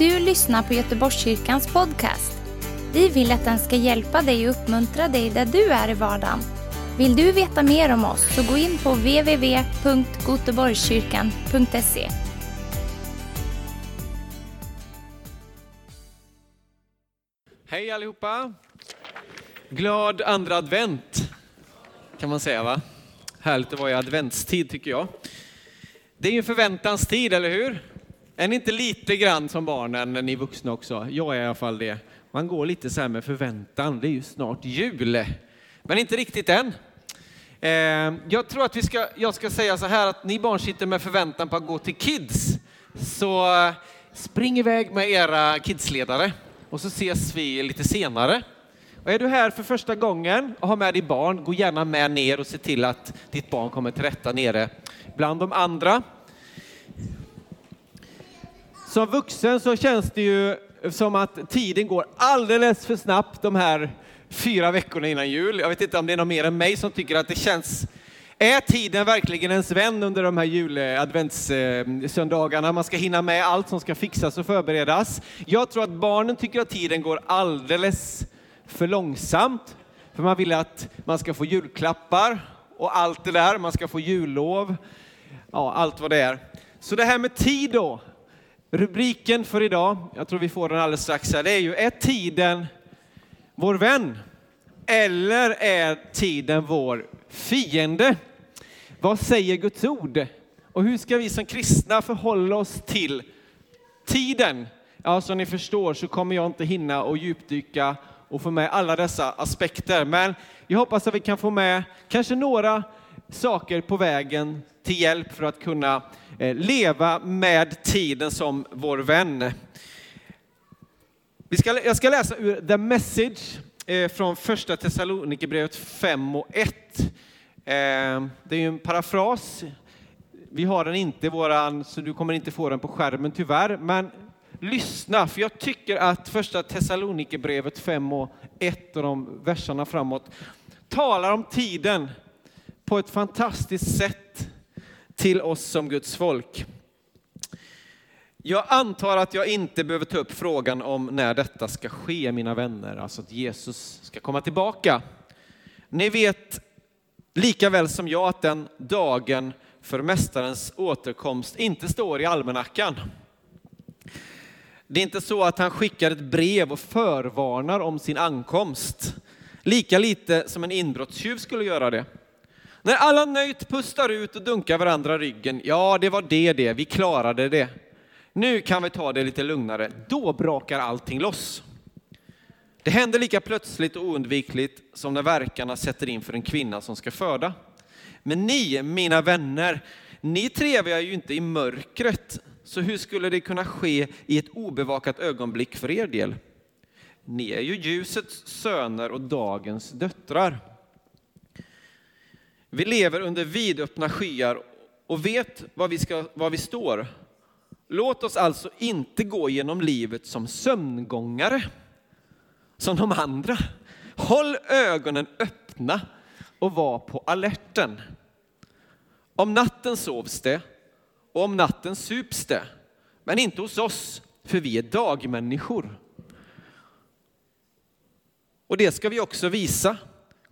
du lyssnar på Göteborgskyrkans podcast. Vi vill att den ska hjälpa dig och uppmuntra dig där du är i vardagen. Vill du veta mer om oss så gå in på www.goteborgskyrkan.se. Hej allihopa! Glad andra advent kan man säga va? Härligt att vara i adventstid tycker jag. Det är ju en förväntans tid, eller hur? Är ni inte lite grann som barnen, ni vuxna också? Jag är i alla fall det. Man går lite så här med förväntan, det är ju snart jul. Men inte riktigt än. Eh, jag tror att vi ska, jag ska säga så här att ni barn sitter med förväntan på att gå till Kids. Så eh, spring iväg med era kidsledare och så ses vi lite senare. Och är du här för första gången och har med ditt barn, gå gärna med ner och se till att ditt barn kommer till rätta nere bland de andra. Som vuxen så känns det ju som att tiden går alldeles för snabbt de här fyra veckorna innan jul. Jag vet inte om det är någon mer än mig som tycker att det känns är tiden verkligen ens vän under de här juladventssöndagarna? Man ska hinna med allt som ska fixas och förberedas. Jag tror att barnen tycker att tiden går alldeles för långsamt. För man vill att man ska få julklappar och allt det där. Man ska få jullov. Ja, allt vad det är. Så det här med tid då. Rubriken för idag, jag tror vi får den alldeles strax här, det är ju är tiden vår vän? Eller är tiden vår fiende? Vad säger Guds ord? Och hur ska vi som kristna förhålla oss till tiden? Ja, som ni förstår så kommer jag inte hinna och djupdyka och få med alla dessa aspekter. Men jag hoppas att vi kan få med kanske några saker på vägen till hjälp för att kunna eh, leva med tiden som vår vän. Vi ska, jag ska läsa ur The Message eh, från första Thessalonikerbrevet 5 och 1. Eh, det är ju en parafras. Vi har den inte i våran, så du kommer inte få den på skärmen tyvärr. Men lyssna, för jag tycker att första Thessalonikerbrevet 5 och 1 och de verserna framåt talar om tiden på ett fantastiskt sätt till oss som Guds folk. Jag antar att jag inte behöver ta upp frågan om när detta ska ske, mina vänner, alltså att Jesus ska komma tillbaka. Ni vet lika väl som jag att den dagen för Mästarens återkomst inte står i almanackan. Det är inte så att han skickar ett brev och förvarnar om sin ankomst. Lika lite som en inbrottstjuv skulle göra det. När alla nöjt pustar ut och dunkar varandra ryggen, ja det var det det, vi klarade det. Nu kan vi ta det lite lugnare, då brakar allting loss. Det händer lika plötsligt och oundvikligt som när verkarna sätter in för en kvinna som ska föda. Men ni, mina vänner, ni trevar ju inte i mörkret, så hur skulle det kunna ske i ett obevakat ögonblick för er del? Ni är ju ljusets söner och dagens döttrar. Vi lever under vidöppna skyar och vet var vi, ska, var vi står. Låt oss alltså inte gå genom livet som sömngångare, som de andra. Håll ögonen öppna och var på alerten. Om natten sovs det och om natten sups det, men inte hos oss, för vi är dagmänniskor. Och det ska vi också visa.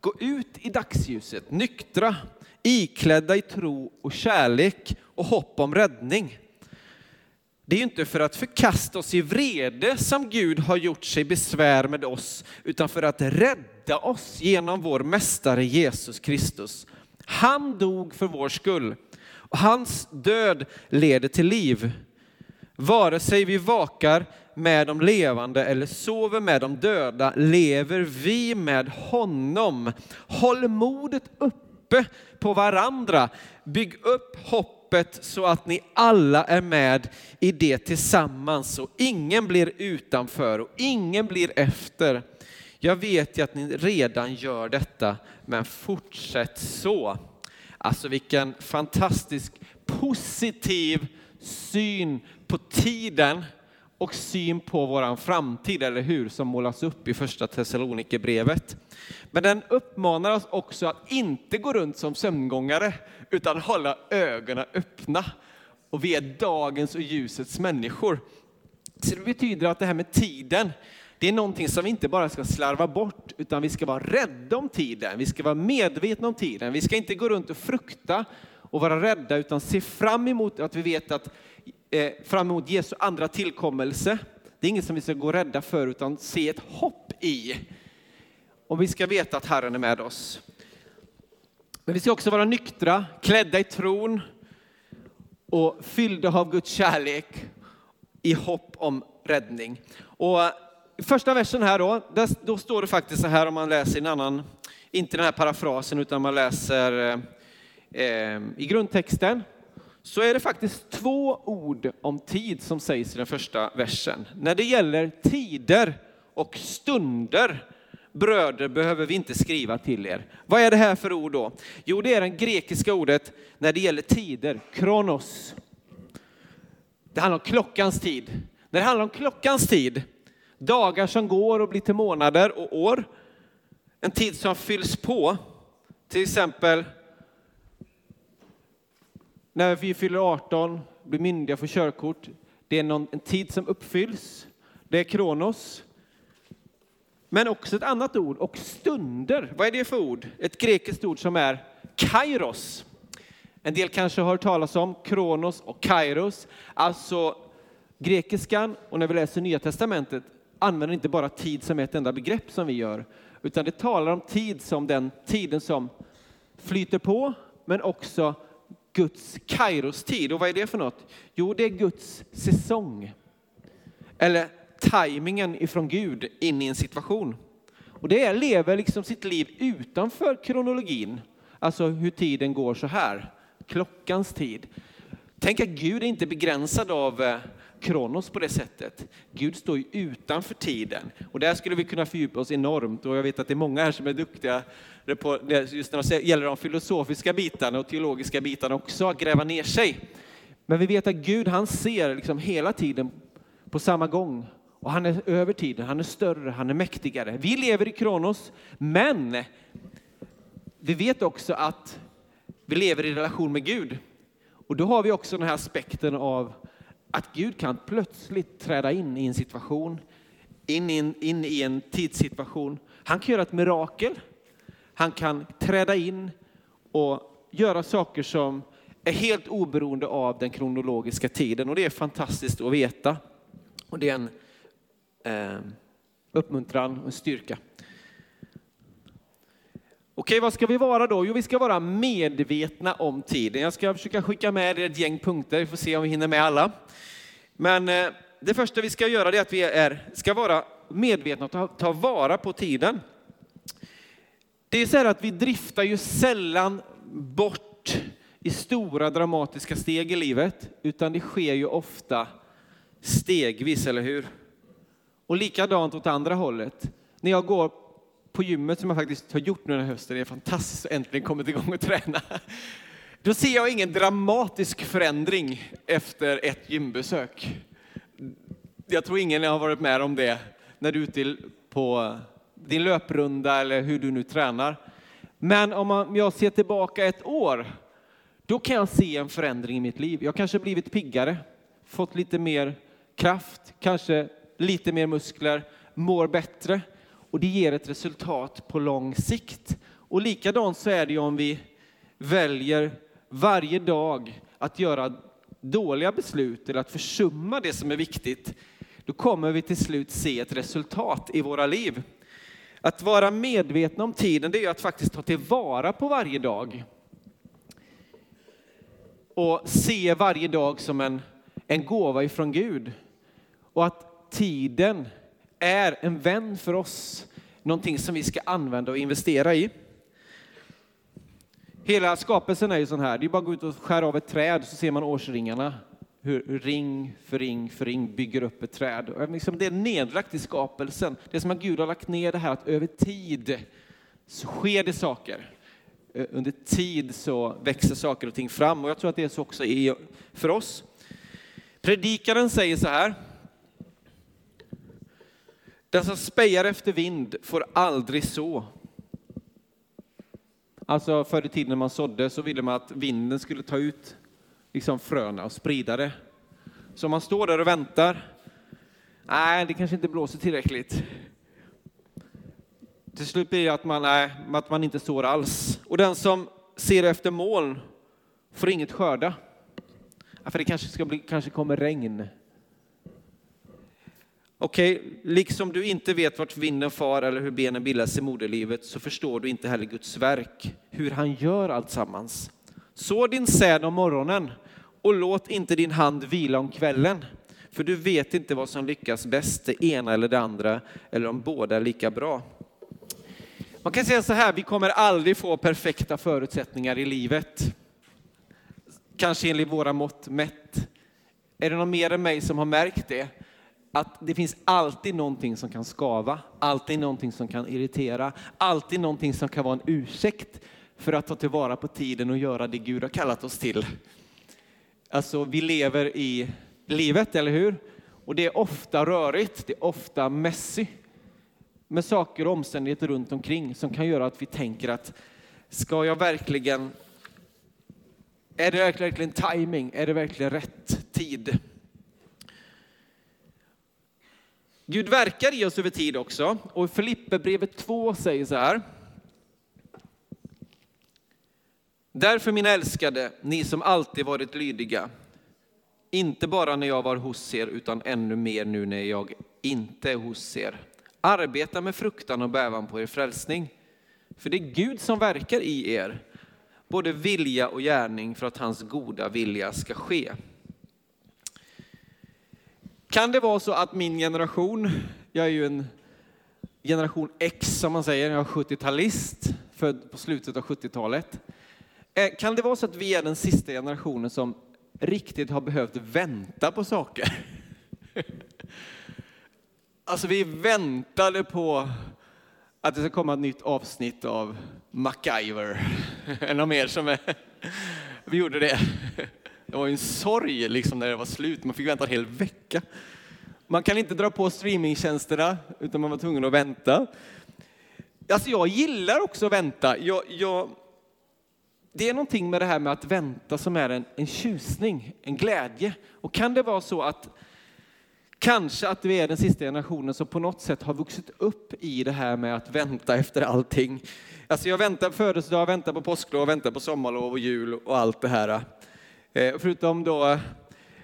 Gå ut i dagsljuset, nyktra, iklädda i tro och kärlek och hopp om räddning. Det är inte för att förkasta oss i vrede som Gud har gjort sig besvär med oss, utan för att rädda oss genom vår mästare Jesus Kristus. Han dog för vår skull och hans död leder till liv. Vare sig vi vakar med de levande eller sover med de döda lever vi med honom. Håll modet uppe på varandra. Bygg upp hoppet så att ni alla är med i det tillsammans och ingen blir utanför och ingen blir efter. Jag vet ju att ni redan gör detta, men fortsätt så. Alltså vilken fantastisk positiv syn på tiden och syn på vår framtid, eller hur, som målas upp i första Thessalonikerbrevet. Men den uppmanar oss också att inte gå runt som sömngångare, utan hålla ögonen öppna. Och vi är dagens och ljusets människor. Så det betyder att det här med tiden, det är någonting som vi inte bara ska slarva bort, utan vi ska vara rädda om tiden. Vi ska vara medvetna om tiden. Vi ska inte gå runt och frukta och vara rädda, utan se fram emot att vi vet att eh, fram emot Jesu andra tillkommelse. Det är inget som vi ska gå rädda för, utan se ett hopp i. Och vi ska veta att Herren är med oss. Men vi ska också vara nyktra, klädda i tron och fyllda av Guds kärlek i hopp om räddning. Och i första versen här då, där, då står det faktiskt så här om man läser en annan, inte den här parafrasen utan man läser eh, eh i grundtexten, så är det faktiskt två ord om tid som sägs i den första versen. När det gäller tider och stunder bröder behöver vi inte skriva till er. Vad är det här för ord då? Jo, det är det grekiska ordet när det gäller tider, kronos. Det handlar om klockans tid. När det handlar om klockans tid, dagar som går och blir till månader och år, en tid som fylls på, till exempel när vi fyller 18, blir myndiga, får körkort. Det är någon, en tid som uppfylls. Det är kronos. Men också ett annat ord, och stunder. Vad är det för ord? Ett grekiskt ord som är kairos. En del kanske har hört talas om kronos och kairos. Alltså grekiskan, och när vi läser Nya Testamentet, använder inte bara tid som ett enda begrepp som vi gör, utan det talar om tid som den tiden som flyter på, men också Guds kairos-tid. Och vad är det för något? Jo, det är Guds säsong. Eller tajmingen ifrån Gud in i en situation. Och det är, lever liksom sitt liv utanför kronologin, alltså hur tiden går så här, klockans tid. Tänk att Gud är inte begränsad av eh, Kronos på det sättet. Gud står ju utanför tiden. Och där skulle vi kunna fördjupa oss enormt. Och jag vet att det är många här som är duktiga på, just när det gäller de filosofiska bitarna och teologiska bitarna också, att gräva ner sig. Men vi vet att Gud han ser liksom hela tiden på samma gång. Och han är över tiden, han är större, han är mäktigare. Vi lever i Kronos, men vi vet också att vi lever i relation med Gud. Och då har vi också den här aspekten av att Gud kan plötsligt träda in i en situation, in i en, in i en tidssituation. Han kan göra ett mirakel. Han kan träda in och göra saker som är helt oberoende av den kronologiska tiden. Och det är fantastiskt att veta. Och det är en eh, uppmuntran och en styrka. Okej, vad ska vi vara då? Jo, vi ska vara medvetna om tiden. Jag ska försöka skicka med er ett gäng punkter, vi får se om vi hinner med alla. Men eh, det första vi ska göra är att vi är, ska vara medvetna och ta, ta vara på tiden. Det är så här att vi driftar ju sällan bort i stora dramatiska steg i livet, utan det sker ju ofta stegvis, eller hur? Och likadant åt andra hållet. När jag går på gymmet som jag faktiskt har gjort nu den här hösten, det är fantastiskt att äntligen kommit igång och träna. Då ser jag ingen dramatisk förändring efter ett gymbesök. Jag tror ingen har varit med om det när du är ute på din löprunda eller hur du nu tränar. Men om jag ser tillbaka ett år, då kan jag se en förändring i mitt liv. Jag kanske blivit piggare, fått lite mer kraft, kanske lite mer muskler, mår bättre och det ger ett resultat på lång sikt. Och likadant så är det ju om vi väljer varje dag att göra dåliga beslut eller att försumma det som är viktigt, då kommer vi till slut se ett resultat i våra liv. Att vara medvetna om tiden, det är att faktiskt ta tillvara på varje dag. Och se varje dag som en, en gåva ifrån Gud. Och att tiden är en vän för oss, någonting som vi ska använda och investera i. Hela skapelsen är ju sån här, det är bara att gå ut och skära av ett träd så ser man årsringarna. Hur ring för ring för ring bygger upp ett träd. Och liksom det är nedlagt i skapelsen. Det är som att Gud har lagt ner det här att över tid så sker det saker. Under tid så växer saker och ting fram och jag tror att det är så också för oss. Predikaren säger så här. Den som spejar efter vind får aldrig så. Alltså förr i tiden när man sådde så ville man att vinden skulle ta ut liksom fröna och sprida det. Så man står där och väntar Nej, det kanske inte blåser tillräckligt. Till slut blir det att man, nej, att man inte sår alls. Och den som ser efter moln får inget skörda. Ja, för det kanske, ska bli, kanske kommer regn. Okej, okay, liksom du inte vet vart vinden far eller hur benen bildas i moderlivet så förstår du inte heller Guds verk, hur han gör allt sammans. Så din säd om morgonen och låt inte din hand vila om kvällen. För du vet inte vad som lyckas bäst, det ena eller det andra, eller om båda är lika bra. Man kan säga så här, vi kommer aldrig få perfekta förutsättningar i livet. Kanske enligt våra mått mätt. Är det någon mer än mig som har märkt det? Att det finns alltid någonting som kan skava, alltid någonting som kan irritera, alltid någonting som kan vara en ursäkt för att ta tillvara på tiden och göra det Gud har kallat oss till. Alltså, vi lever i livet, eller hur? Och det är ofta rörigt, det är ofta messy med saker och omständigheter runt omkring som kan göra att vi tänker att ska jag verkligen, är det verkligen timing? Är det verkligen rätt tid? Gud verkar i oss över tid också och Filipperbrevet 2 säger så här. Därför mina älskade, ni som alltid varit lydiga, inte bara när jag var hos er utan ännu mer nu när jag inte är hos er. Arbeta med fruktan och bävan på er frälsning. För det är Gud som verkar i er, både vilja och gärning för att hans goda vilja ska ske. Kan det vara så att min generation, jag är ju en generation X som man säger, jag är 70-talist, född på slutet av 70-talet. Eh, kan det vara så att vi är den sista generationen som riktigt har behövt vänta på saker? Alltså vi väntade på att det ska komma ett nytt avsnitt av MacGyver. Är någon mer som är... Vi gjorde det. Det var en sorg liksom när det var slut. Man fick vänta en hel vecka. Man kan inte dra på streamingtjänsterna utan man var tvungen att vänta. Alltså jag gillar också att vänta. Jag, jag, det är någonting med det här med att vänta som är en, en tjusning, en glädje. Och kan det vara så att Kanske att vi är den sista generationen som på något sätt har vuxit upp i det här med att vänta efter allting. Alltså jag väntar på födelsedag, väntar på påsklov, väntar på sommarlov och jul och allt det här. Eh, förutom då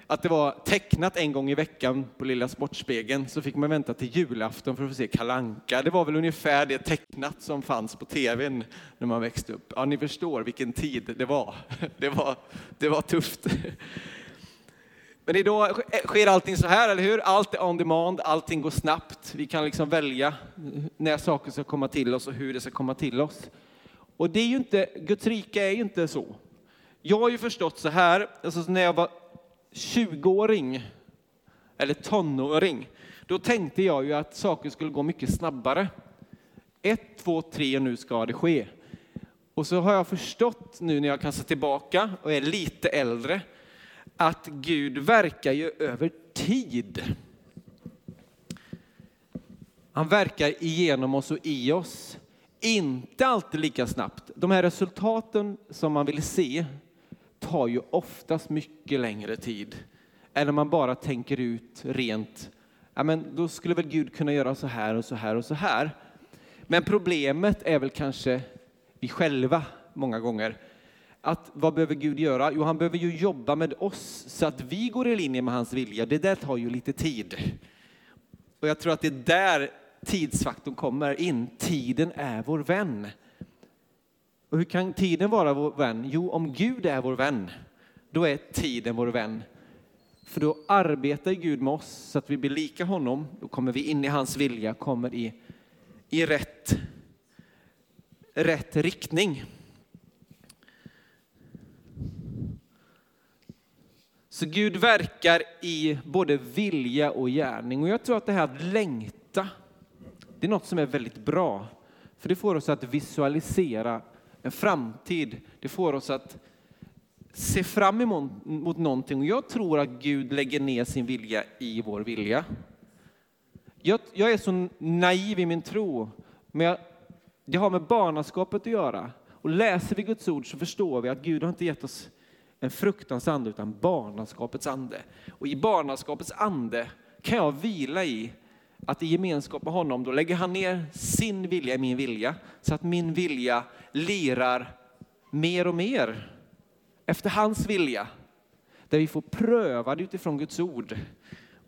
att det var tecknat en gång i veckan på Lilla Sportspegeln så fick man vänta till julafton för att få se Kalanka. Det var väl ungefär det tecknat som fanns på tvn när man växte upp. Ja, ni förstår vilken tid det var. Det var, det var tufft. Men idag sker allting så här, eller hur? Allt är on demand, allting går snabbt. Vi kan liksom välja när saker ska komma till oss och hur det ska komma till oss. Och det är ju inte, Guds rike är ju inte så. Jag har ju förstått så här, alltså när jag var 20-åring, eller tonåring, då tänkte jag ju att saker skulle gå mycket snabbare. Ett, två, tre nu ska det ske. Och så har jag förstått nu när jag kan se tillbaka och är lite äldre, att Gud verkar ju över tid. Han verkar igenom oss och i oss. Inte alltid lika snabbt. De här resultaten som man vill se tar ju oftast mycket längre tid än om man bara tänker ut rent, ja men då skulle väl Gud kunna göra så här och så här och så här. Men problemet är väl kanske vi själva många gånger att vad behöver Gud göra? Jo, han behöver ju jobba med oss så att vi går i linje med hans vilja. Det där tar ju lite tid. Och jag tror att det är där tidsfaktorn kommer in. Tiden är vår vän. Och hur kan tiden vara vår vän? Jo, om Gud är vår vän, då är tiden vår vän. För då arbetar Gud med oss så att vi blir lika honom. Då kommer vi in i hans vilja, kommer i, i rätt, rätt riktning. Så Gud verkar i både vilja och gärning. Och jag tror att det här att längta, det är något som är väldigt bra. För det får oss att visualisera en framtid. Det får oss att se fram emot någonting. Och jag tror att Gud lägger ner sin vilja i vår vilja. Jag, jag är så naiv i min tro, men jag, det har med barnaskapet att göra. Och läser vi Guds ord så förstår vi att Gud har inte gett oss en fruktans ande utan barnaskapets ande. Och i barnaskapets ande kan jag vila i att i gemenskap med honom, då lägger han ner sin vilja i min vilja, så att min vilja lirar mer och mer efter hans vilja. Där vi får pröva det utifrån Guds ord.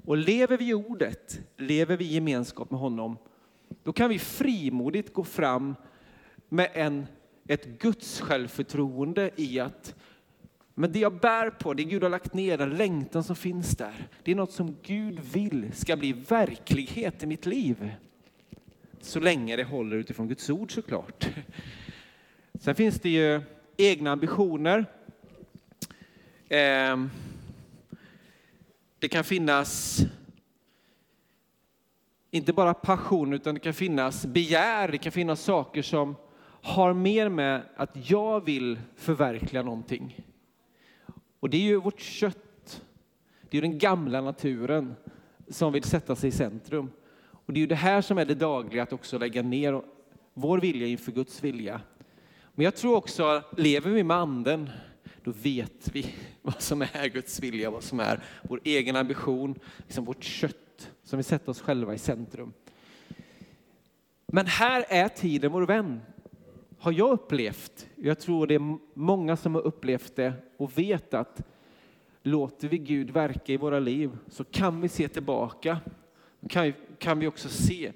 Och lever vi i ordet, lever vi i gemenskap med honom, då kan vi frimodigt gå fram med en, ett Guds självförtroende i att men det jag bär på, det Gud har lagt ner, den längtan som finns där, det är något som Gud vill ska bli verklighet i mitt liv. Så länge det håller utifrån Guds ord såklart. Sen finns det ju egna ambitioner. Ehm, det kan finnas inte bara passion, utan det kan finnas begär, det kan finnas saker som har mer med att jag vill förverkliga någonting. Och det är ju vårt kött, det är den gamla naturen som vill sätta sig i centrum. Och det är ju det här som är det dagliga, att också lägga ner vår vilja inför Guds vilja. Men jag tror också, lever vi med anden, då vet vi vad som är Guds vilja, vad som är vår egen ambition, liksom vårt kött som vill sätta oss själva i centrum. Men här är tiden vår vän har jag upplevt, jag tror det är många som har upplevt det och vet att låter vi Gud verka i våra liv så kan vi se tillbaka. Kan, kan vi också se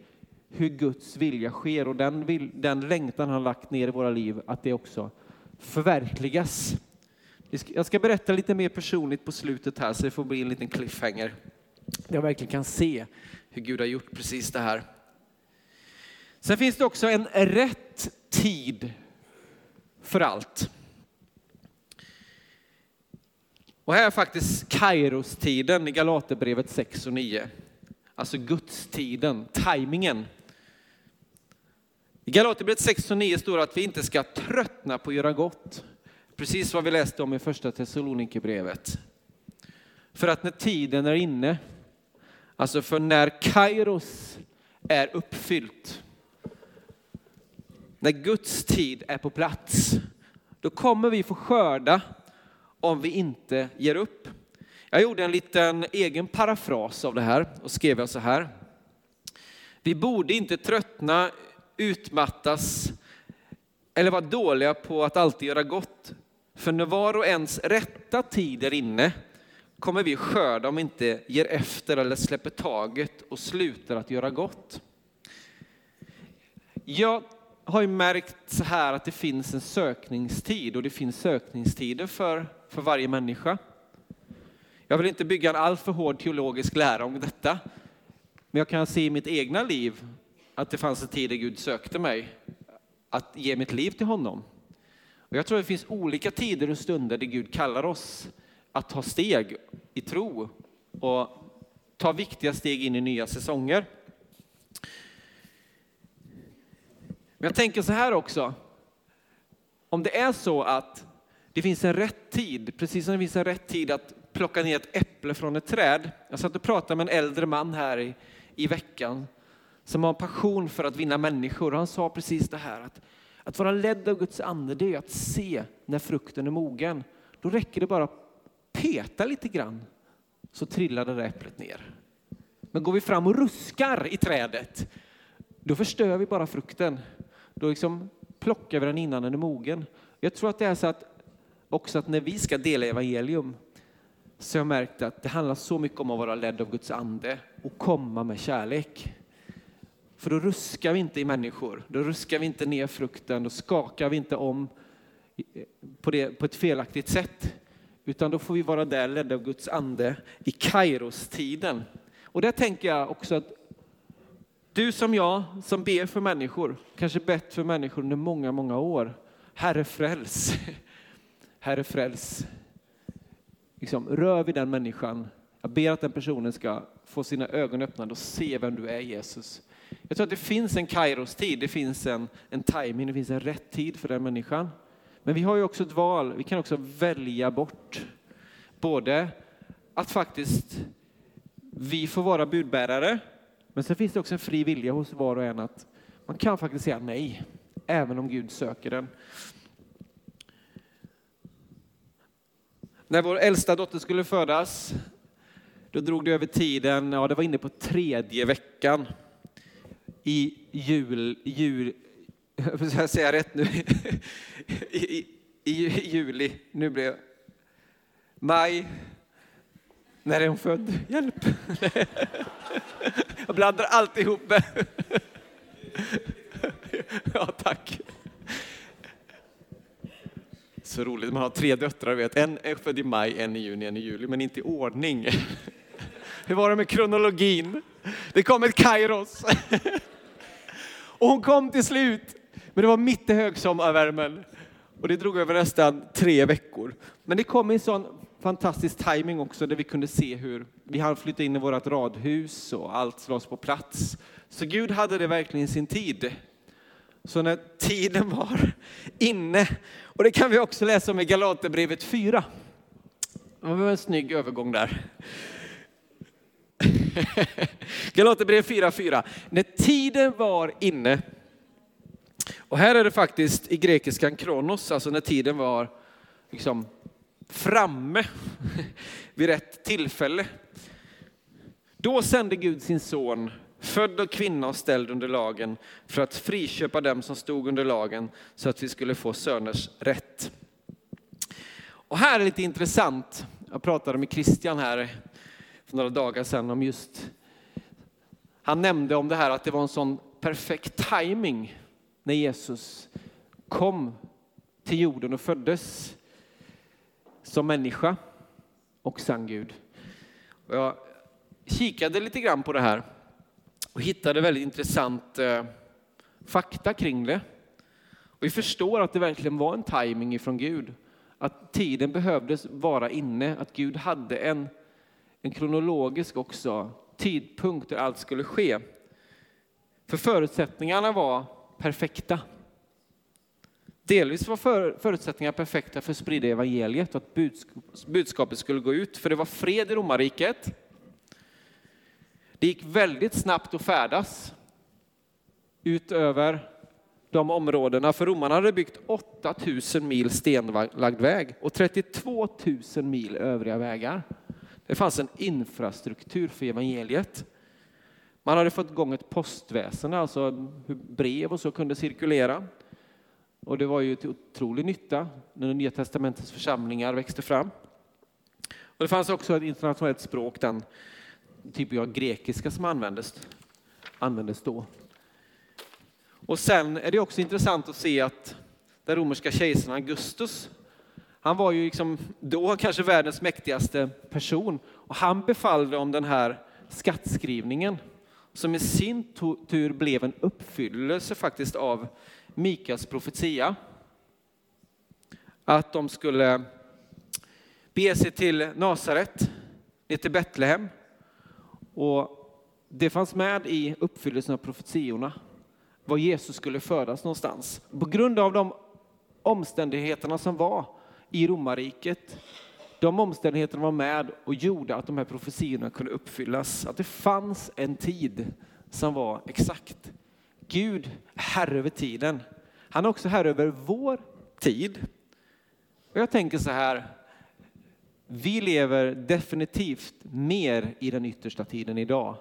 hur Guds vilja sker och den, vill, den längtan han lagt ner i våra liv, att det också förverkligas. Jag ska berätta lite mer personligt på slutet här så det får bli en liten cliffhanger. Jag verkligen kan se hur Gud har gjort precis det här. Sen finns det också en rätt tid för allt. Och här är faktiskt Kairos-tiden i Galaterbrevet 6 och 9. Alltså Gudstiden, tajmingen. I Galaterbrevet 6 och 9 står det att vi inte ska tröttna på att göra gott. Precis vad vi läste om i första Thessalonikerbrevet. För att när tiden är inne, alltså för när Kairos är uppfyllt, när Guds tid är på plats, då kommer vi få skörda om vi inte ger upp. Jag gjorde en liten egen parafras av det här och skrev så här. Vi borde inte tröttna, utmattas eller vara dåliga på att alltid göra gott. För när var och ens rätta tid är inne kommer vi skörda om vi inte ger efter eller släpper taget och slutar att göra gott. Jag har ju märkt så här att det finns en sökningstid och det finns sökningstider för, för varje människa. Jag vill inte bygga en alltför hård teologisk lära om detta, men jag kan se i mitt egna liv att det fanns en tid där Gud sökte mig att ge mitt liv till honom. Och jag tror det finns olika tider och stunder där Gud kallar oss att ta steg i tro och ta viktiga steg in i nya säsonger. Men jag tänker så här också. Om det är så att det finns en rätt tid, precis som det finns en rätt tid att plocka ner ett äpple från ett träd. Jag satt och pratade med en äldre man här i, i veckan som har en passion för att vinna människor. Han sa precis det här att, att vara ledd av Guds ande det är att se när frukten är mogen. Då räcker det bara att peta lite grann så trillar det där äpplet ner. Men går vi fram och ruskar i trädet, då förstör vi bara frukten. Då liksom plockar vi den innan den är mogen. Jag tror att det är så att också att när vi ska dela evangelium så har jag märkt att det handlar så mycket om att vara ledd av Guds ande och komma med kärlek. För då ruskar vi inte i människor, då ruskar vi inte ner frukten, då skakar vi inte om på, det, på ett felaktigt sätt. Utan då får vi vara där ledda av Guds ande i Kairos-tiden. Och där tänker jag också att du som jag som ber för människor, kanske bett för människor under många, många år. Herre fräls. Herre fräls. Liksom, rör vid den människan. Jag ber att den personen ska få sina ögon öppnade och se vem du är Jesus. Jag tror att det finns en Kairos-tid, det finns en, en timing, det finns en rätt tid för den människan. Men vi har ju också ett val, vi kan också välja bort både att faktiskt vi får vara budbärare men sen finns det också en fri vilja hos var och en att man kan faktiskt säga nej, även om Gud söker den. När vår äldsta dotter skulle födas, då drog det över tiden, ja det var inne på tredje veckan i jul, jul jag säga rätt nu, I, i, i juli, nu blev maj, när är hon född? Hjälp! Jag blandar alltihop. Ja, tack. Så roligt, man har tre döttrar, vet. en är född i maj, en i juni, en i juli, men inte i ordning. Hur var det med kronologin? Det kom ett kairos. Och hon kom till slut, men det var mitt i högsommarvärmen. Och det drog över nästan tre veckor. Men det kom i en sån fantastisk timing också där vi kunde se hur vi hann flytta in i vårt radhus och allt lades på plats. Så Gud hade det verkligen i sin tid. Så när tiden var inne, och det kan vi också läsa om i Galaterbrevet 4. Det var en snygg övergång där. Galaterbrevet 4.4. När tiden var inne, och här är det faktiskt i grekiskan kronos, alltså när tiden var liksom framme vid rätt tillfälle. Då sände Gud sin son, född av kvinna och ställd under lagen, för att friköpa dem som stod under lagen så att vi skulle få söners rätt. Och här är lite intressant. Jag pratade med Christian här för några dagar sedan om just, han nämnde om det här att det var en sån perfekt timing när Jesus kom till jorden och föddes som människa och sann Gud. Och jag kikade lite grann på det här och hittade väldigt intressant eh, fakta kring det. Och vi förstår att det verkligen var en timing ifrån Gud. Att tiden behövdes vara inne, att Gud hade en, en kronologisk också tidpunkt där allt skulle ske. För förutsättningarna var perfekta. Delvis var förutsättningarna perfekta för att sprida evangeliet och att budskapet skulle gå ut, för det var fred i romarriket. Det gick väldigt snabbt att färdas utöver de områdena, för romarna hade byggt 8000 mil stenlagd väg och 32 000 mil övriga vägar. Det fanns en infrastruktur för evangeliet. Man hade fått igång ett postväsende, alltså hur brev och så kunde cirkulera. Och det var ju till otrolig nytta när det Nya Testamentets församlingar växte fram. Och det fanns också ett internationellt språk, den typ av grekiska som användes, användes då. Och sen är det också intressant att se att den romerska kejsaren Augustus, han var ju liksom då kanske världens mäktigaste person och han befallde om den här skattskrivningen som i sin tur blev en uppfyllelse faktiskt av Mikas profetia. Att de skulle bege sig till Nasaret, ner till Betlehem. Och det fanns med i uppfyllelsen av profetiorna, var Jesus skulle födas någonstans. På grund av de omständigheterna som var i romarriket, de omständigheterna var med och gjorde att de här profetiorna kunde uppfyllas. Att det fanns en tid som var exakt. Gud är herre över tiden. Han är också herre över vår tid. Och jag tänker så här, vi lever definitivt mer i den yttersta tiden idag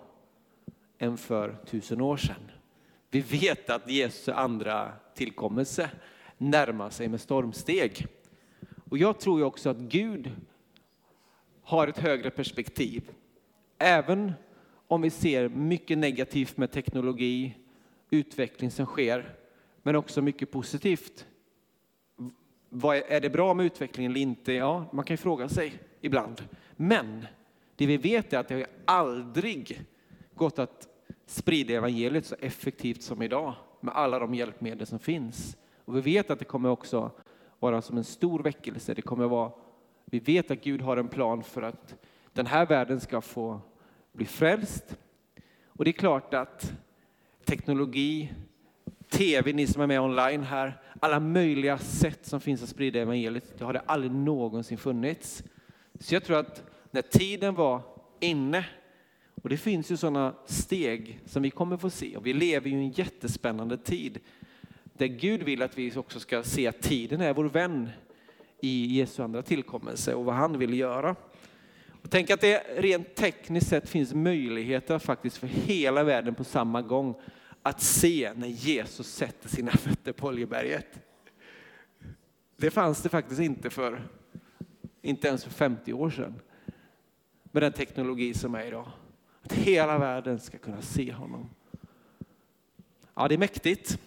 än för tusen år sedan. Vi vet att Jesu andra tillkommelse närmar sig med stormsteg. Och jag tror också att Gud har ett högre perspektiv. Även om vi ser mycket negativt med teknologi, utveckling som sker, men också mycket positivt är det bra med utvecklingen eller inte? Ja, man kan ju fråga sig ibland. Men det vi vet är att det har aldrig gått att sprida evangeliet så effektivt som idag med alla de hjälpmedel som finns. Och vi vet att det kommer också vara som en stor väckelse. Det kommer vara, vi vet att Gud har en plan för att den här världen ska få bli frälst. Och det är klart att teknologi, tv, ni som är med online här, alla möjliga sätt som finns att sprida evangeliet, det har det aldrig någonsin funnits. Så jag tror att när tiden var inne, och det finns ju sådana steg som vi kommer få se, och vi lever ju i en jättespännande tid, där Gud vill att vi också ska se att tiden är vår vän i Jesu andra tillkommelse och vad han vill göra. Tänk att det rent tekniskt sett finns möjligheter faktiskt för hela världen på samma gång att se när Jesus sätter sina fötter på Oljeberget. Det fanns det faktiskt inte för, inte ens för 50 år sedan. Med den teknologi som är idag. Att hela världen ska kunna se honom. Ja, det är mäktigt.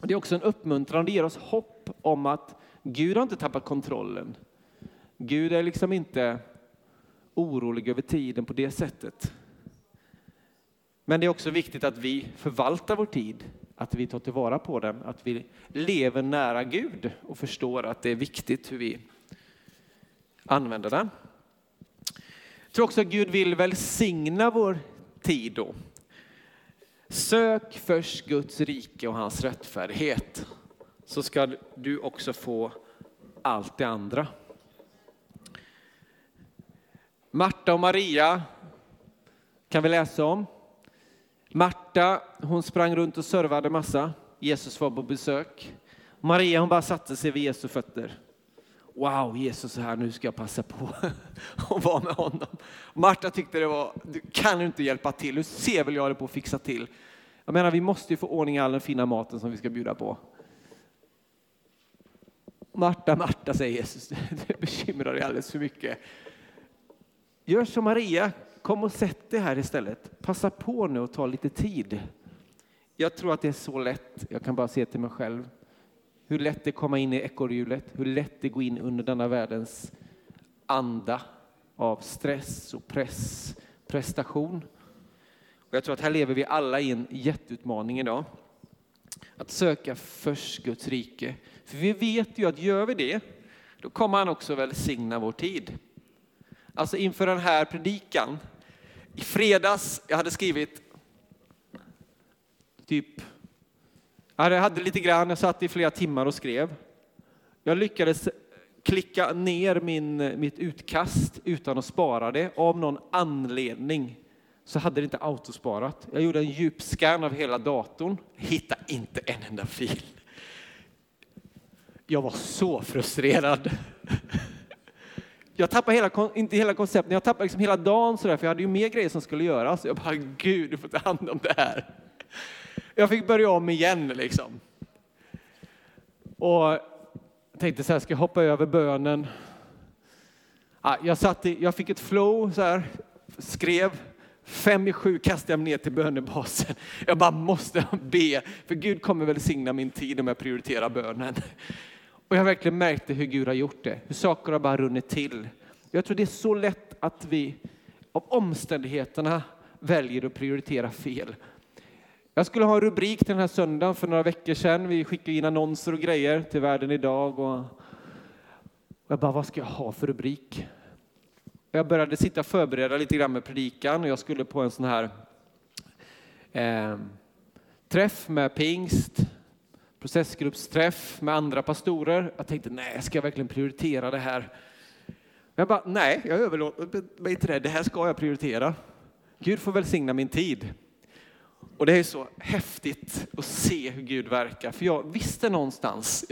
Det är också en uppmuntran, det ger oss hopp om att Gud har inte tappat kontrollen. Gud är liksom inte orolig över tiden på det sättet. Men det är också viktigt att vi förvaltar vår tid, att vi tar tillvara på den, att vi lever nära Gud och förstår att det är viktigt hur vi använder den. Jag tror också att Gud vill välsigna vår tid då. Sök först Guds rike och hans rättfärdighet så ska du också få allt det andra. Marta och Maria kan vi läsa om. Marta, hon sprang runt och servade massa. Jesus var på besök. Maria, hon bara satte sig vid Jesu fötter. Wow, Jesus är här, nu ska jag passa på att vara med honom. Marta tyckte det var, du kan inte hjälpa till, nu ser väl jag det på att fixa till. Jag menar, vi måste ju få ordning i all den fina maten som vi ska bjuda på. Marta, Marta, säger Jesus, du bekymrar dig alldeles för mycket. Gör som Maria, kom och sätt dig här istället. Passa på nu och ta lite tid. Jag tror att det är så lätt, jag kan bara se till mig själv, hur lätt det är att komma in i ekorrhjulet, hur lätt det går in under denna världens anda av stress och press, prestation. Och jag tror att här lever vi alla i en jätteutmaning idag. Att söka först Guds rike. För vi vet ju att gör vi det, då kommer han också välsigna vår tid. Alltså inför den här predikan, i fredags, jag hade skrivit typ, jag hade lite grann, jag satt i flera timmar och skrev. Jag lyckades klicka ner min, mitt utkast utan att spara det av någon anledning så hade det inte autosparat. Jag gjorde en djupscan av hela datorn, hittade inte en enda fil. Jag var så frustrerad. Jag tappade hela, inte hela konceptet, jag tappade liksom hela dagen sådär, för jag hade ju mer grejer som skulle göras. Jag bara, Gud, du får ta hand om det här. Jag fick börja om igen liksom. Och tänkte så här, ska jag hoppa över bönen? Jag, satt i, jag fick ett flow så här, skrev, Fem i sju kastade jag mig ner till bönebasen. Jag bara måste be, för Gud kommer välsigna min tid om jag prioriterar bönen. Och jag har verkligen märkt hur Gud har gjort det, hur saker har bara runnit till. Jag tror det är så lätt att vi av omständigheterna väljer att prioritera fel. Jag skulle ha en rubrik till den här söndagen för några veckor sedan. Vi skickade in annonser och grejer till världen idag. Och jag bara, vad ska jag ha för rubrik? Jag började sitta och förbereda lite grann med predikan och jag skulle på en sån här eh, träff med pingst, processgruppsträff med andra pastorer. Jag tänkte, nej, ska jag verkligen prioritera det här? Jag bara, nej, jag överlåter mig till det. Det här ska jag prioritera. Gud får välsigna min tid. Och det är så häftigt att se hur Gud verkar, för jag visste någonstans,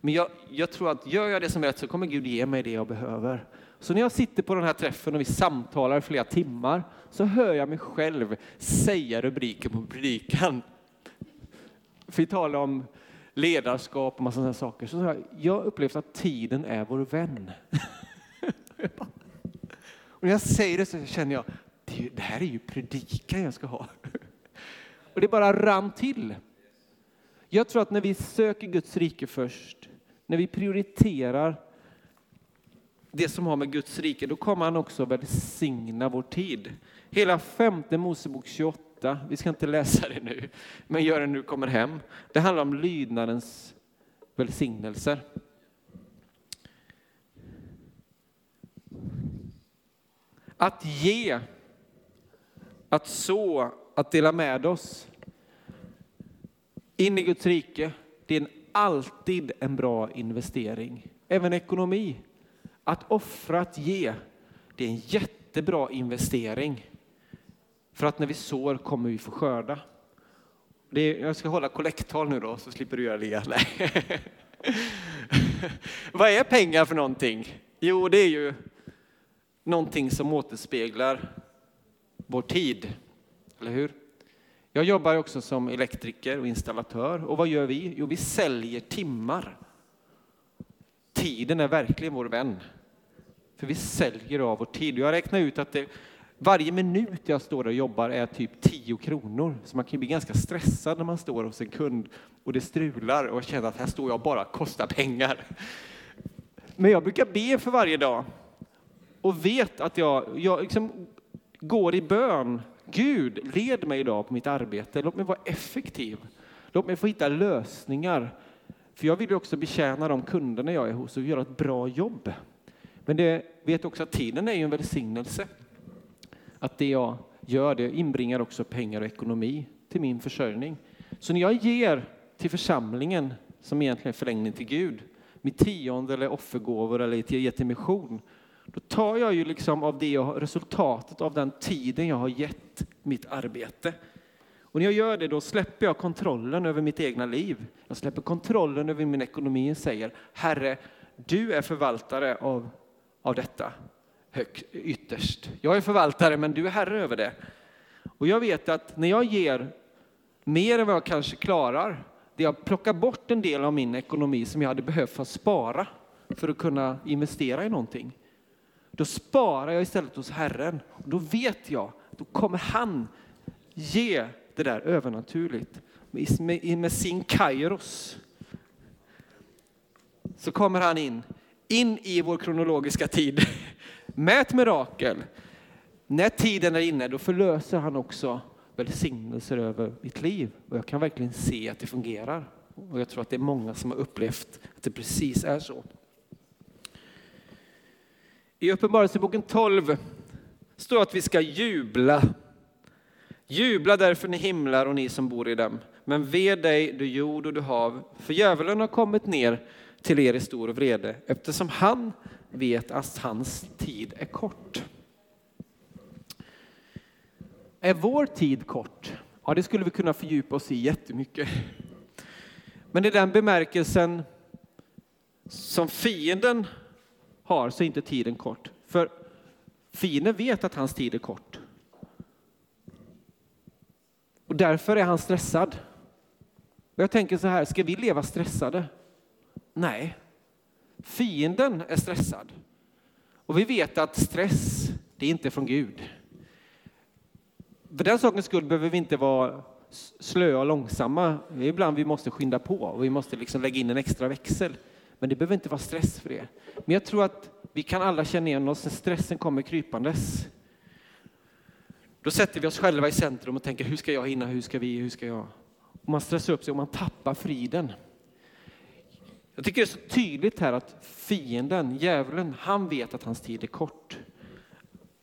men jag, jag tror att gör jag det som är rätt så kommer Gud ge mig det jag behöver. Så när jag sitter på den här träffen och vi samtalar i flera timmar så hör jag mig själv säga rubriken på predikan. Vi talar om ledarskap och massa sådana saker. Så jag, jag upplevt att tiden är vår vän. och när jag säger det så känner jag, det här är ju predikan jag ska ha. och det bara rann till. Jag tror att när vi söker Guds rike först, när vi prioriterar det som har med Guds rike, då kommer han också välsigna vår tid. Hela femte Mosebok 28, vi ska inte läsa det nu, men gör det nu kommer hem. Det handlar om lydnadens välsignelser. Att ge, att så, att dela med oss in i Guds rike, det är alltid en bra investering. Även ekonomi. Att offra, att ge, det är en jättebra investering. För att när vi sår kommer vi få skörda. Det är, jag ska hålla kollekttal nu då, så slipper du göra det. Nej. Vad är pengar för någonting? Jo, det är ju någonting som återspeglar vår tid, eller hur? Jag jobbar också som elektriker och installatör. Och vad gör vi? Jo, vi säljer timmar. Tiden är verkligen vår vän. För vi säljer av vår tid. Jag räknar ut att det, varje minut jag står och jobbar är typ 10 kronor. Så man kan bli ganska stressad när man står hos en kund och det strular och känner att här står jag bara kostar pengar. Men jag brukar be för varje dag och vet att jag, jag liksom går i bön. Gud, led mig idag på mitt arbete. Låt mig vara effektiv. Låt mig få hitta lösningar. För jag vill ju också betjäna de kunderna jag är hos och göra ett bra jobb. Men det vet också att tiden är ju en välsignelse. Att det jag gör, det inbringar också pengar och ekonomi till min försörjning. Så när jag ger till församlingen, som egentligen är förlängning till Gud, mitt tionde eller offergåvor eller till ge till mission, då tar jag ju liksom av det jag, resultatet av den tiden jag har gett mitt arbete. Och när jag gör det då släpper jag kontrollen över mitt egna liv. Jag släpper kontrollen över min ekonomi och säger Herre, du är förvaltare av, av detta hög, ytterst. Jag är förvaltare men du är herre över det. Och jag vet att när jag ger mer än vad jag kanske klarar, det jag plockar bort en del av min ekonomi som jag hade behövt för att spara för att kunna investera i någonting. Då sparar jag istället hos Herren. Och då vet jag, då kommer han ge det där övernaturligt. Med, med sin kairos så kommer han in, in i vår kronologiska tid med ett mirakel. När tiden är inne, då förlöser han också välsignelser över mitt liv. Och jag kan verkligen se att det fungerar. Och jag tror att det är många som har upplevt att det precis är så. I Uppenbarelseboken 12 står att vi ska jubla. Jubla därför ni himlar och ni som bor i dem. Men ve dig, du jord och du hav, för djävulen har kommit ner till er i stor vrede, eftersom han vet att hans tid är kort. Är vår tid kort? Ja, det skulle vi kunna fördjupa oss i jättemycket. Men i den bemärkelsen som fienden har så är inte tiden kort. För fienden vet att hans tid är kort. Och därför är han stressad. Och jag tänker så här, ska vi leva stressade? Nej. Fienden är stressad. Och vi vet att stress, det är inte från Gud. För den sakens skull behöver vi inte vara slöa och långsamma. Ibland vi måste skynda på och vi måste liksom lägga in en extra växel. Men det behöver inte vara stress för det. Men jag tror att vi kan alla känna igen oss när stressen kommer krypandes. Då sätter vi oss själva i centrum och tänker hur ska jag hinna, hur ska vi, hur ska jag? Och man stressar upp sig och man tappar friden. Jag tycker det är så tydligt här att fienden, djävulen, han vet att hans tid är kort.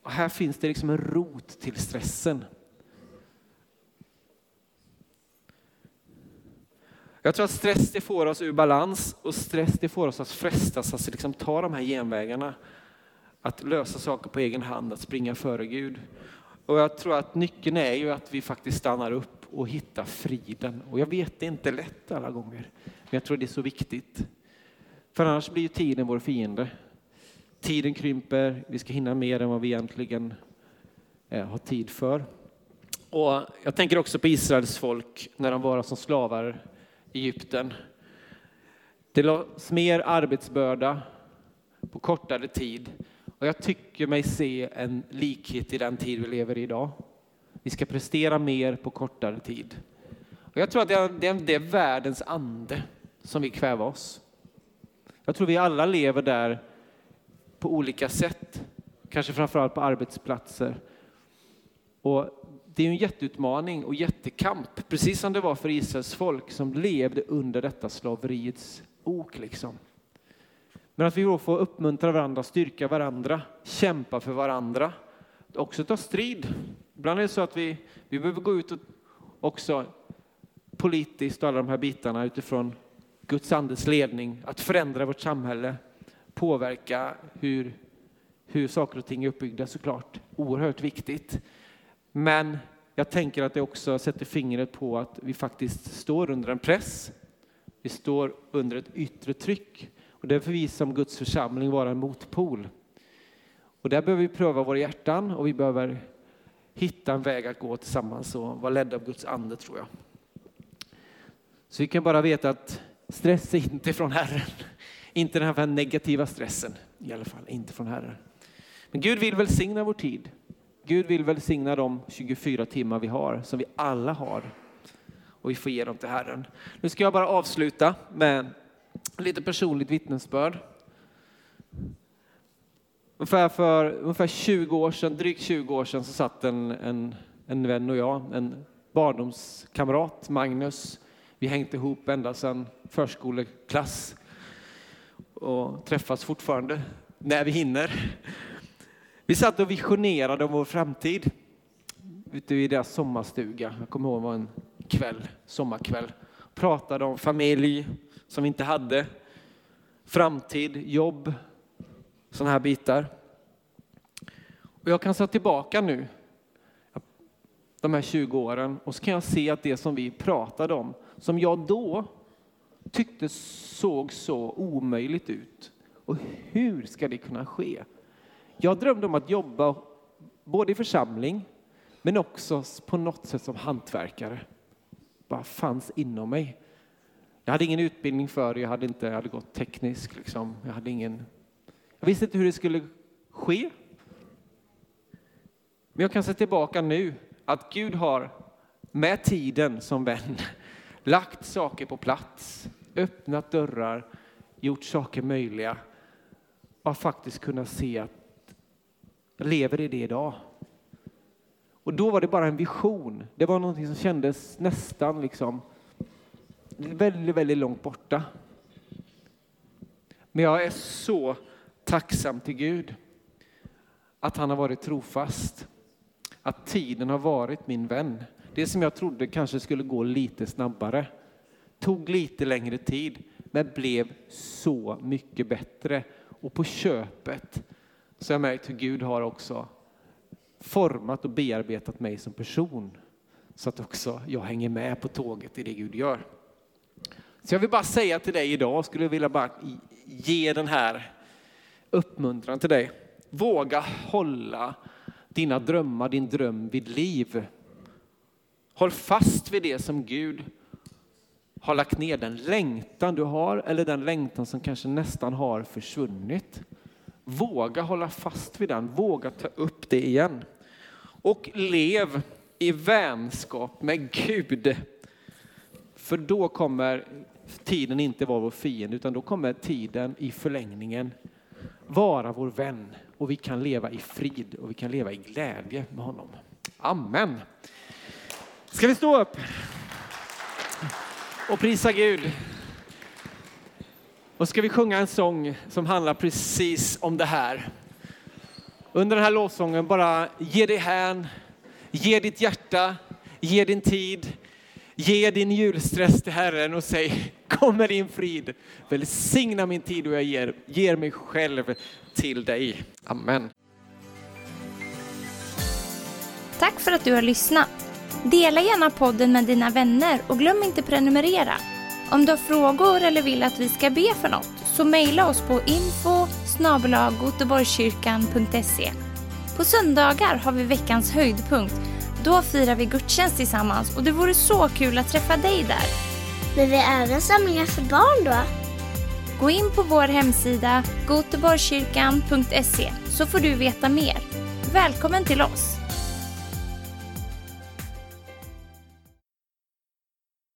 Och här finns det liksom en rot till stressen. Jag tror att stress det får oss ur balans och stress det får oss att frestas att liksom ta de här genvägarna. Att lösa saker på egen hand, att springa före Gud. Och jag tror att nyckeln är ju att vi faktiskt stannar upp och hitta friden. Och jag vet det är inte lätt alla gånger, men jag tror det är så viktigt. För annars blir ju tiden vår fiende. Tiden krymper, vi ska hinna mer än vad vi egentligen eh, har tid för. Och jag tänker också på Israels folk när de var som slavar i Egypten. Det lades mer arbetsbörda på kortare tid. Och jag tycker mig se en likhet i den tid vi lever i idag. Vi ska prestera mer på kortare tid. Och jag tror att det är, det är, det är världens ande som vill kväva oss. Jag tror vi alla lever där på olika sätt, kanske framförallt på arbetsplatser. Och det är en jätteutmaning och jättekamp, precis som det var för Israels folk som levde under detta slaveriets ok. Liksom. Men att vi då får uppmuntra varandra, styrka varandra, kämpa för varandra, också ta strid. Ibland är det så att vi, vi behöver gå ut och också politiskt och alla de här bitarna utifrån Guds andes ledning, att förändra vårt samhälle, påverka hur, hur saker och ting är uppbyggda såklart. Oerhört viktigt. Men jag tänker att det också sätter fingret på att vi faktiskt står under en press. Vi står under ett yttre tryck och därför vi som Guds församling vara en motpol. Och där behöver vi pröva våra hjärtan och vi behöver hitta en väg att gå tillsammans och vara ledda av Guds ande tror jag. Så vi kan bara veta att stress är inte från Herren. Inte den här negativa stressen i alla fall, inte från Herren. Men Gud vill välsigna vår tid. Gud vill välsigna de 24 timmar vi har, som vi alla har. Och vi får ge dem till Herren. Nu ska jag bara avsluta med lite personligt vittnesbörd. Ungefär för ungefär 20 år sedan, drygt 20 år sedan, så satt en, en, en vän och jag, en barndomskamrat, Magnus. Vi hängt ihop ända sedan förskoleklass och träffas fortfarande när vi hinner. Vi satt och visionerade om vår framtid ute i deras sommarstuga. Jag kommer ihåg det var en kväll, sommarkväll. Pratade om familj som vi inte hade, framtid, jobb, sådana här bitar. Och jag kan se tillbaka nu, de här 20 åren, och så kan jag se att det som vi pratade om, som jag då tyckte såg så omöjligt ut. Och hur ska det kunna ske? Jag drömde om att jobba både i församling, men också på något sätt som hantverkare. Bara fanns inom mig. Jag hade ingen utbildning för det, jag hade inte jag hade gått teknisk. Liksom. Jag, hade ingen, jag visste inte hur det skulle ske. Men jag kan se tillbaka nu att Gud har med tiden som vän lagt saker på plats, öppnat dörrar, gjort saker möjliga och faktiskt kunna se att jag lever i det idag. Och då var det bara en vision. Det var någonting som kändes nästan liksom väldigt, väldigt långt borta. Men jag är så tacksam till Gud att han har varit trofast. Att tiden har varit min vän. Det som jag trodde kanske skulle gå lite snabbare tog lite längre tid men blev så mycket bättre. Och på köpet så har jag märkt hur Gud har också format och bearbetat mig som person så att också jag hänger med på tåget i det Gud gör. Så jag vill bara säga till dig idag, skulle jag vilja bara ge den här uppmuntran till dig. Våga hålla dina drömmar, din dröm vid liv. Håll fast vid det som Gud har lagt ner, den längtan du har eller den längtan som kanske nästan har försvunnit. Våga hålla fast vid den, våga ta upp det igen. Och lev i vänskap med Gud. För då kommer tiden inte vara vår fiende, utan då kommer tiden i förlängningen vara vår vän. Och vi kan leva i frid och vi kan leva i glädje med honom. Amen. Ska vi stå upp och prisa Gud? Och ska vi sjunga en sång som handlar precis om det här. Under den här lovsången bara ge dig hän, ge ditt hjärta, ge din tid, ge din julstress till Herren och säg kommer din frid. Välsigna min tid och jag ger, ger mig själv till dig. Amen. Tack för att du har lyssnat. Dela gärna podden med dina vänner och glöm inte prenumerera. Om du har frågor eller vill att vi ska be för något så mejla oss på info På söndagar har vi veckans höjdpunkt. Då firar vi gudstjänst tillsammans och det vore så kul att träffa dig där. Men vi har även samlingar för barn då? Gå in på vår hemsida goteborgskyrkan.se så får du veta mer. Välkommen till oss!